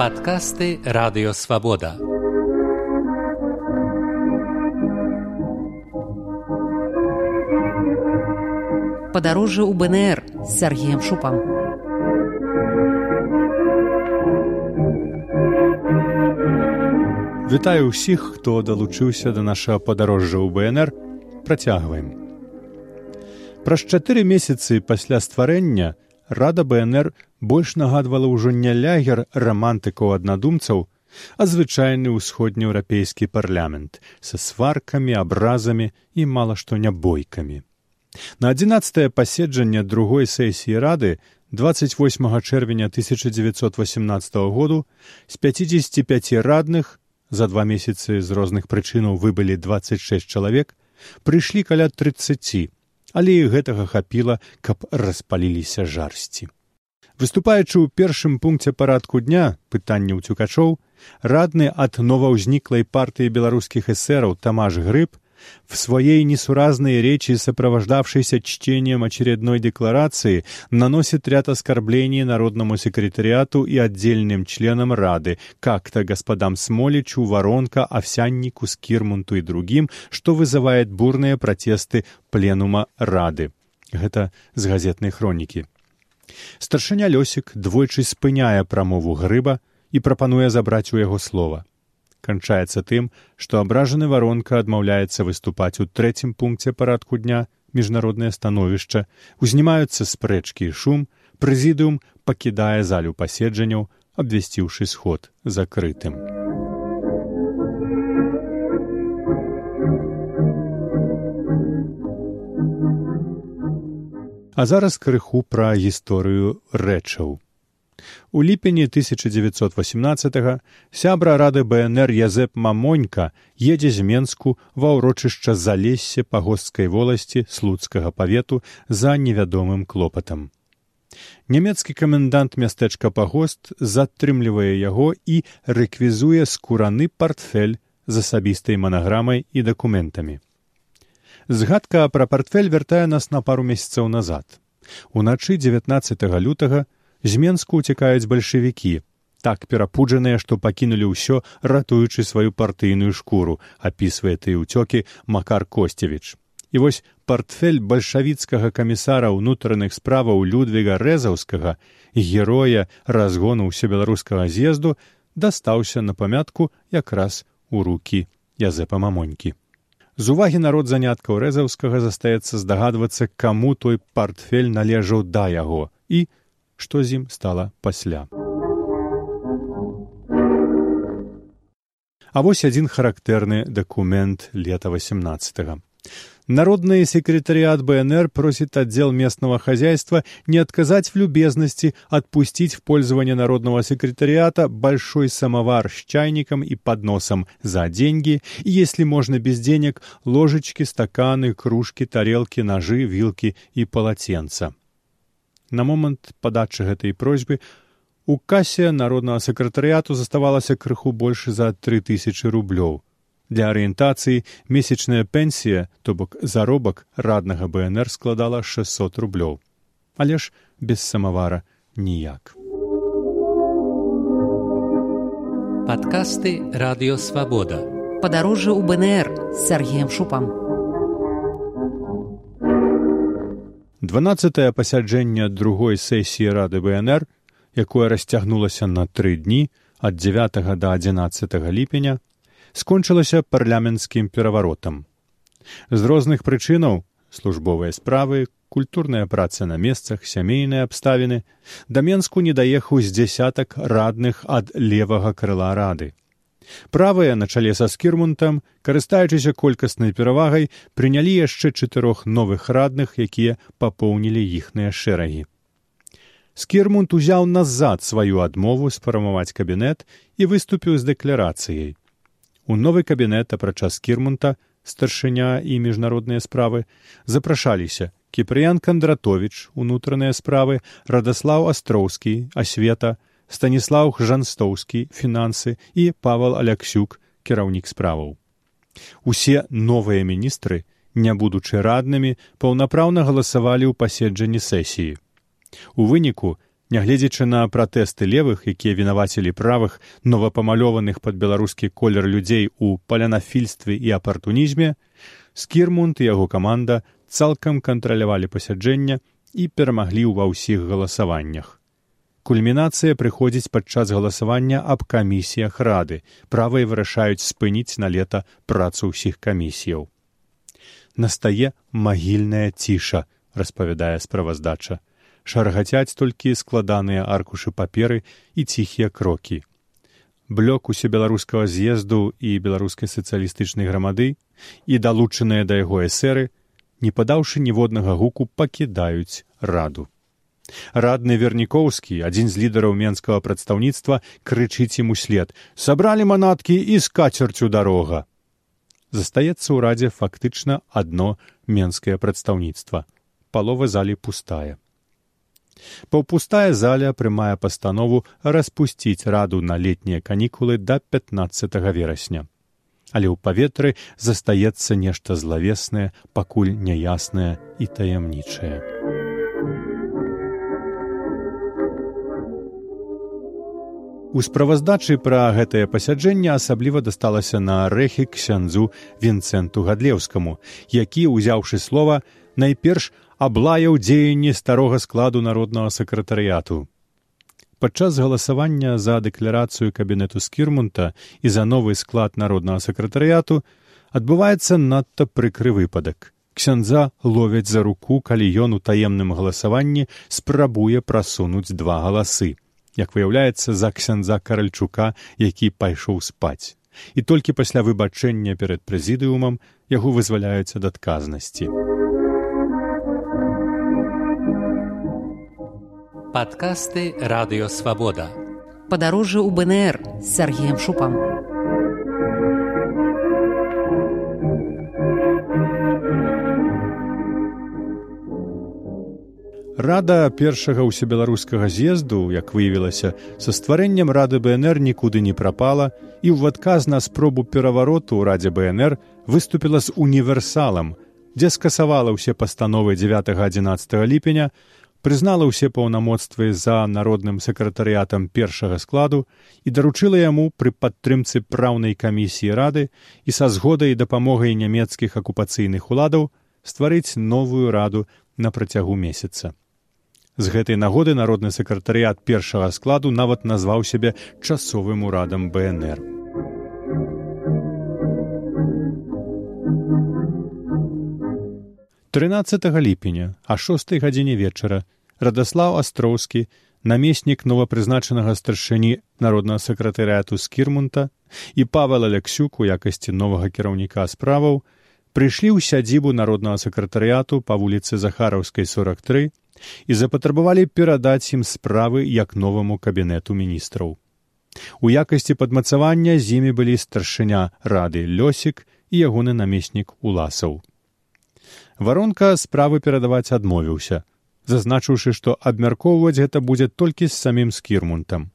Падкасты радыёвабода. Падарожжа ў БНР з Сергеем Шупам. Вітаю ўсіх, хто далучыўся да нашага падарожжа ў БНР, працягваем. Праз чатыры месяцы пасля стварэння рада БНР больш нагадвала ўжо не лягер рамантыкаў аднадумцаў, а звычайны ўсходнееўрапейскі парламент са сваркамі, абразамі і мала што нябойкамі. На адзінаццатае паседжанне другой сесіі рады 28 чэрвеня 1918 году з 55 радных за два месяцы з розных прычынаў выбылі 26 чалавек прыйшлі каля 30 але і гэтага хапіла каб распаліліся жарсці выступаючы ў першым пункце парадку дня пытання ўцюкачоў радны ад новаўзніклай партыі беларускіх эсэраў тамаш грыб в своей несуразной речи, сопровождавшейся чтением очередной декларации, наносит ряд оскорблений Народному секретариату и отдельным членам Рады, как-то господам Смоличу, Воронко, Овсяннику, Скирмунту и другим, что вызывает бурные протесты пленума Рады. Гэта з газетнай хронікі. Старшыня Лёсік двойчы спыняе прамову грыба і прапануе забраць у яго слова канчаецца тым, што абражаны варонка адмаўляецца выступаць у трэцім пункце парадку дня міжнароднае становішча, узнімаюцца спрэчкі і шум, прэзідыум пакідае залю паседжанняў, абвясціўшы сход закрытым. А зараз крыху пра гісторыю рэчаў. У ліпені 1918 сябра рады БНР Язэп Мамонька едзе з Менску ва ўрочышча залессе пагосцкай воласці слуцкага павету за невядомым клопатам. Нямецкі камендант мястэчка пагост затрымлівае яго і рэквізуе скураны партфель з асабістай манаграмай і дакументамі. Згадка пра партфель вяртае нас на пару месяцаў назад. Уначы 19 лютага з менску уцякаюць бальшавікі так перапуджаныя што пакінулі ўсё ратуючы сваю партыйную шкуру апісвае ты ўцёкі макар косцевіч і вось портфель бальшавіцкага камісара ўнутраных справаў людвіга рэзаўскага героя разгону ўсебеларускага з'езду дастаўся на памятку якраз у рукі язэпа мамонькі з увагі народ заняткаў рэзаўскага застаецца здагадвацца каму той портфель належаў да яго і што з ім стала пасля. А вось адзін характэрны дакумент лета 18. -го. Народный секретариат БНР просит отдел местного хозяйства не отказать в любезности отпустить в пользование народного секретариата большой самовар с чайником и подносом за деньги, и, если можно без денег, ложечки, стаканы, кружки, тарелки, ножи, вилки и полотенца. На момант падачы гэтай просьбы у касе народнага сакратарыяту заставалася крыху больш за тры тысячи рублёў. Для арыентацыі месячная пенсія, то бок заробак раднага БНР складала 600 рублёў. Але ж без самавара ніяк. Падкасты радыёвабода. Падарожжа ў БНР з Сергеем Шупам. 12 пасяджэнне другой сесіі рады БНР, якое расцягнулася на тры дні ад 9 до 11 ліпеня, скончылася парламенцкім пераваротам. З розных прычынаў службовыя справы, культурная праца на месцах, сямейныя абставіны, да Менску не даехаў з дзясятак радных ад левага крыла рады. Правыя на чале са скірмунтам, карыстаючыся колькаснай перавагай, прынялі яшчэ чатырох новых радных, якія папоўнілі іхныя шэрагі. Скірмунт узяў назад сваю адмову сфармаваць кабінет і выступіў з дэкларацыяй. У новы кабінет апрача скірмунта, старшыня і міжнародныя справы запрашаліся кіпрыян кандратович унутраныя справы радаслаў астроўскі асвета станіслаў жанстоўскі фінансы і павал аляксюк кіраўнік справаў. Усе новыя міністры не будучы раднымі паўнапраўна галасавалі ў паседжанні сесіі. У выніку Нягледзячы на пратэсты левых, якія вінавацілі правых новапамалёваных пад беларускі колер людзей у палянафільстве і апартунізме, скірмунд і яго каманда цалкам кантралявалі пасяджэння і перамаглі ва ўсіх галасаваннях. Кульмінацыя прыходзіць падчас галасавання аб камісіях рады. Правыя вырашаюць спыніць на лета працу ўсіх камісіяў. Настае магільная ціша, распавядае справаздача шаргацяць толькі складаныя аркушы паперы і ціхія крокі. Блёк усебеларускага з'езду і беларускай сацыялістычнай грамады і далучаныя да яго эсеры, не падаўшы ніводнага гуку пакідаюць раду. Радны вернікоўскі, адзін з лідараў менскага прадстаўніцтва крычыць ім услед: сабралі манаткі і з кацерцю дарога. Застаецца ў радзе фактычна адно менскае прадстаўніцтва. Палова залі пустая. Паўпустая заля прымае пастанову распусціць раду на летнія канікулы да 15 верасня. Але ў паветры застаецца нешта злавеснае, пакуль няяснае і таямнічае. У справаздачы пра гэтае пасяджэнне асабліва дасталася на рэхі ксяндзу вінцэнту гадлеўскаму, які, узяўшы слова, найперш аблаяў дзеянні старога складу народнага сакратарыяту. Падчас галасавання за дэкларацыю кабінету скірмунта і за новы склад народнага сакратарыяту адбываецца надта прыкры выпадак. Ксяндза ловяць за руку, калі ён у таемным галасаванні спрабуе прасунуць два галасы. Як выяўляецца за ксяндза каральчука, які пайшоў спаць. І толькі пасля выбачэння перад прэзідыумам яго вызваляюць ад адказнасці. Падкасты радыёвабода. Падарожжа ў БНР з Сергеем Шупам. Рада першага ўсебеларускага з'езду, як выявілася, са стварэннем рады БНР нікуды не прапала і ў адказ на спробу перавароту ў радзе БНР выступіла з універсалам, дзе скасавала ўсе пастановы 9-11 ліпеня, прызнала ўсе паўнамоцтвы за народным сакратарыятам першага складу і даручыла яму пры падтрымцы праўнай камісіі рады і са згодай дапамогай нямецкіх акупацыйных уладаў стварыць новую раду на працягу месяца. З гэтай нагоды народны сакратарыят першага складу нават назваў сябе часовым урадам БНР. Трынаццатага ліпеня а шостой гадзіне вечара радаслаў астроўскі намеснік новапрызначанага старшыні народнага сакратарыяту скірмунта і павел алексюк у якасці новага кіраўніка справаў прыйшлі ў сядзібу народнага сакратарыяту па вуліцы захараўскай сорок тры і запатрабавалі перадаць ім справы як новаму кабінету міністраў. У якасці падмацавання з імі былі старшыня рады лёсік і ягоны намеснік уласаў варонка справы перадаваць адмовіўся зазначыўшы што абмяркоўваць гэта будзе толькі з самім скірмунтам.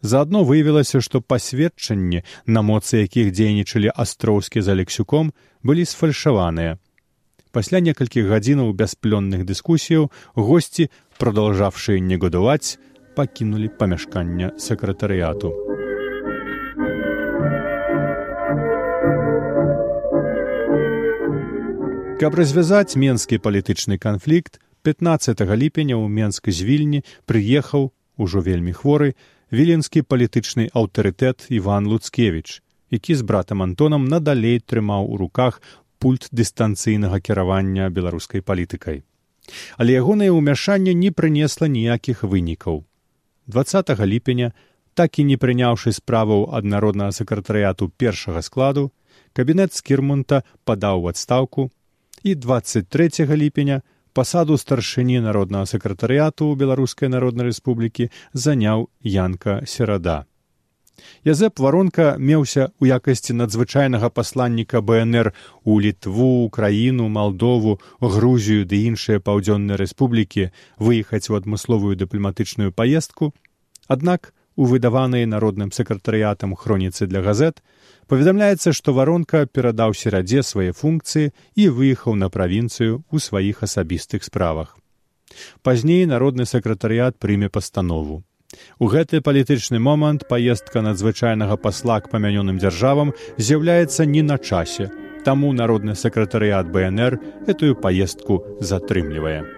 Заадно выявілася што пасведчанні на моцы якіх дзейнічалі астроўскі за лексюком былі сфальшаваныя. Пасля некалькіх гадзінаў бясплённых дыскусіяў госці продолжавшыя негодаваць пакінулі памяшкання сакратарыяту Каб развязаць менскі палітычны канфлікт 15 ліпеня ў менск з вільні прыехаў ужо вельмі хворы віленскі палітычны аўтарытэт иван луцкевич які з братам антонам надалей трымаў у руках пульт дыстанцыйнага кіравання беларускай палітыкай. Але ягонае ўмяшанне не прынесла ніякіх вынікаў. 20 ліпеня так і не прыняўшы справаў ад народнага сакратарыяту першага складу кабінет скірмунта падаў у адстаўку і 23 ліпеня пасаду старшыні народнага сакратарыяту беларускай народнай рэспублікі заняў янка серада. Язэп варонка меўся ў якасці надзвычайнага пасланніка бнр у літву украіну малдову грузію ды іншыя паўдзённыя рэспублікі выехаць у адмысловую дыпламатычную паездку. Аднак у выдаванай народным сакратарыятам хроніцы для газет паведамляецца што варонка перадаў серадзе свае функцыі і выехаў на правінцыю ў сваіх асабістых справах Пазней народны сакратарыят прыме пастанову. У гэты палітычны момант паездка надзвычайнага пасла к памянёным дзяржавам з'яўляецца не на часе, таму народны сакратарыят бнр этую паездку затрымлівае